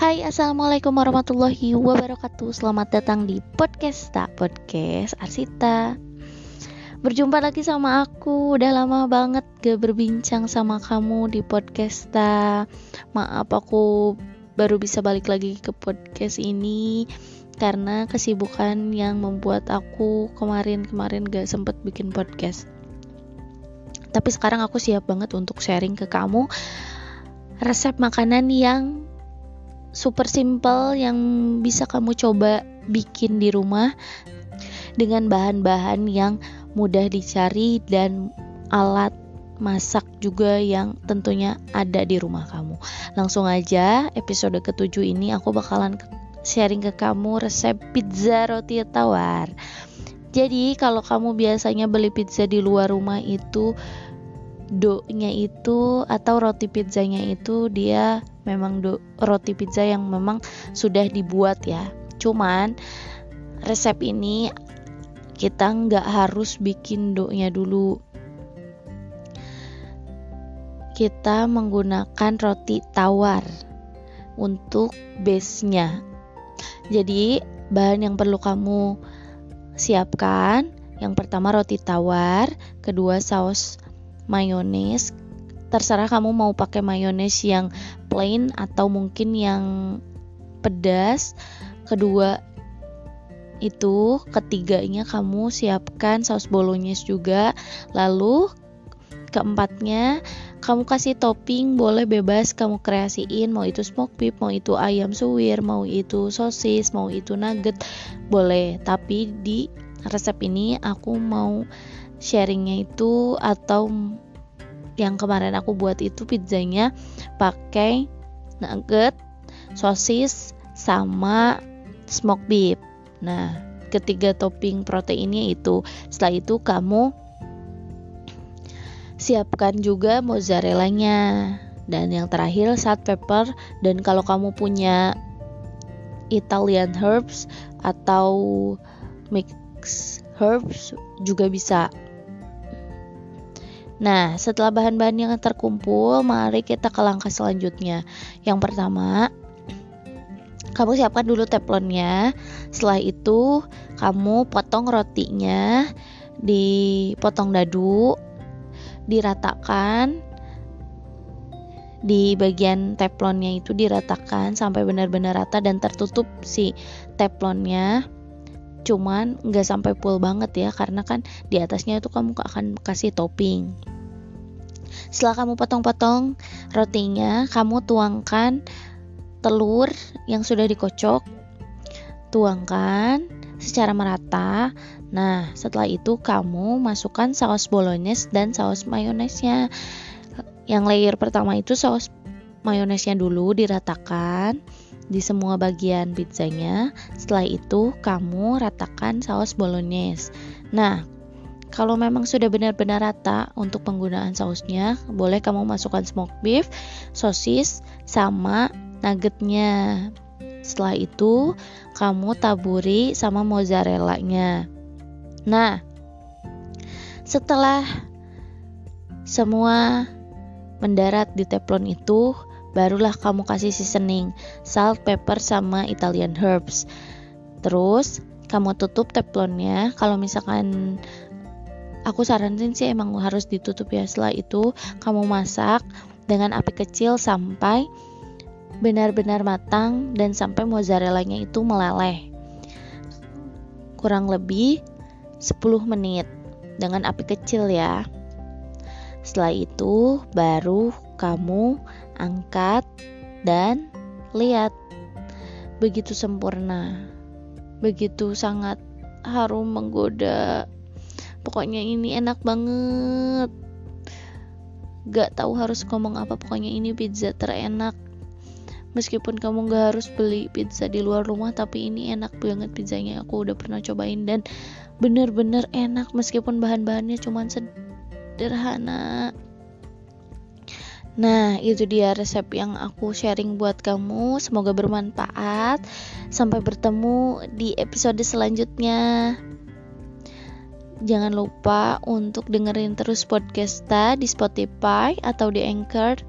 Hai assalamualaikum warahmatullahi wabarakatuh. Selamat datang di podcast tak podcast Arsita. Berjumpa lagi sama aku. Udah lama banget gak berbincang sama kamu di podcast tak. Maaf aku baru bisa balik lagi ke podcast ini Karena kesibukan yang membuat aku kemarin-kemarin gak sempet bikin podcast. Tapi sekarang aku siap banget untuk sharing ke kamu resep makanan yang super simple yang bisa kamu coba bikin di rumah dengan bahan-bahan yang mudah dicari dan alat masak juga yang tentunya ada di rumah kamu. Langsung aja episode ketujuh ini aku bakalan sharing ke kamu resep pizza roti tawar. Jadi kalau kamu biasanya beli pizza di luar rumah itu do-nya itu atau roti pizzanya itu dia memang do roti pizza yang memang sudah dibuat ya. Cuman resep ini kita nggak harus bikin do-nya dulu. Kita menggunakan roti tawar untuk base-nya. Jadi bahan yang perlu kamu siapkan yang pertama roti tawar kedua saus mayones terserah kamu mau pakai mayones yang plain atau mungkin yang pedas. Kedua itu ketiganya kamu siapkan saus bolognese juga. Lalu keempatnya kamu kasih topping boleh bebas kamu kreasiin. Mau itu smoke beef mau itu ayam suwir mau itu sosis mau itu nugget boleh. Tapi di resep ini aku mau sharingnya itu atau yang kemarin aku buat itu pizzanya pakai nugget, sosis sama smoke beef. Nah, ketiga topping proteinnya itu. Setelah itu kamu siapkan juga mozzarellanya dan yang terakhir salt pepper dan kalau kamu punya Italian herbs atau mix herbs juga bisa Nah, setelah bahan-bahan yang terkumpul, mari kita ke langkah selanjutnya. Yang pertama, kamu siapkan dulu teflonnya. Setelah itu, kamu potong rotinya, dipotong dadu, diratakan di bagian teflonnya itu diratakan sampai benar-benar rata dan tertutup si teflonnya cuman nggak sampai full banget ya karena kan di atasnya itu kamu akan kasih topping. Setelah kamu potong-potong rotinya kamu tuangkan telur yang sudah dikocok. Tuangkan secara merata. Nah setelah itu kamu masukkan saus bolognese dan saus mayonesnya. Yang layer pertama itu saus mayonesnya dulu diratakan di semua bagian pizzanya. Setelah itu, kamu ratakan saus bolognese. Nah, kalau memang sudah benar-benar rata untuk penggunaan sausnya, boleh kamu masukkan smoke beef, sosis, sama nuggetnya. Setelah itu, kamu taburi sama mozzarellanya. Nah, setelah semua mendarat di teflon itu, barulah kamu kasih seasoning salt, pepper sama Italian herbs. Terus kamu tutup teflonnya. Kalau misalkan aku saranin sih emang harus ditutup ya. Setelah itu kamu masak dengan api kecil sampai benar-benar matang dan sampai mozzarellanya itu meleleh. Kurang lebih 10 menit dengan api kecil ya. Setelah itu baru kamu angkat dan lihat. Begitu sempurna begitu sangat harum menggoda. Pokoknya ini enak banget. Gak tahu harus ngomong apa pokoknya ini pizza terenak. Meskipun kamu gak harus beli pizza di luar rumah tapi ini enak banget pizzanya. Aku udah pernah cobain dan bener-bener enak meskipun bahan-bahannya cuma sederhana Nah, itu dia resep yang aku sharing buat kamu. Semoga bermanfaat. Sampai bertemu di episode selanjutnya. Jangan lupa untuk dengerin terus podcasta di Spotify atau di Anchor.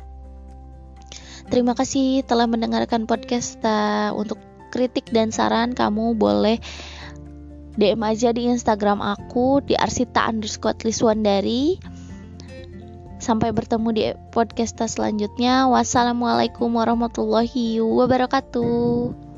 terima kasih telah mendengarkan podcast untuk kritik dan saran kamu boleh DM aja di Instagram aku di arsita underscore liswandari Sampai bertemu di podcast selanjutnya. Wassalamualaikum warahmatullahi wabarakatuh.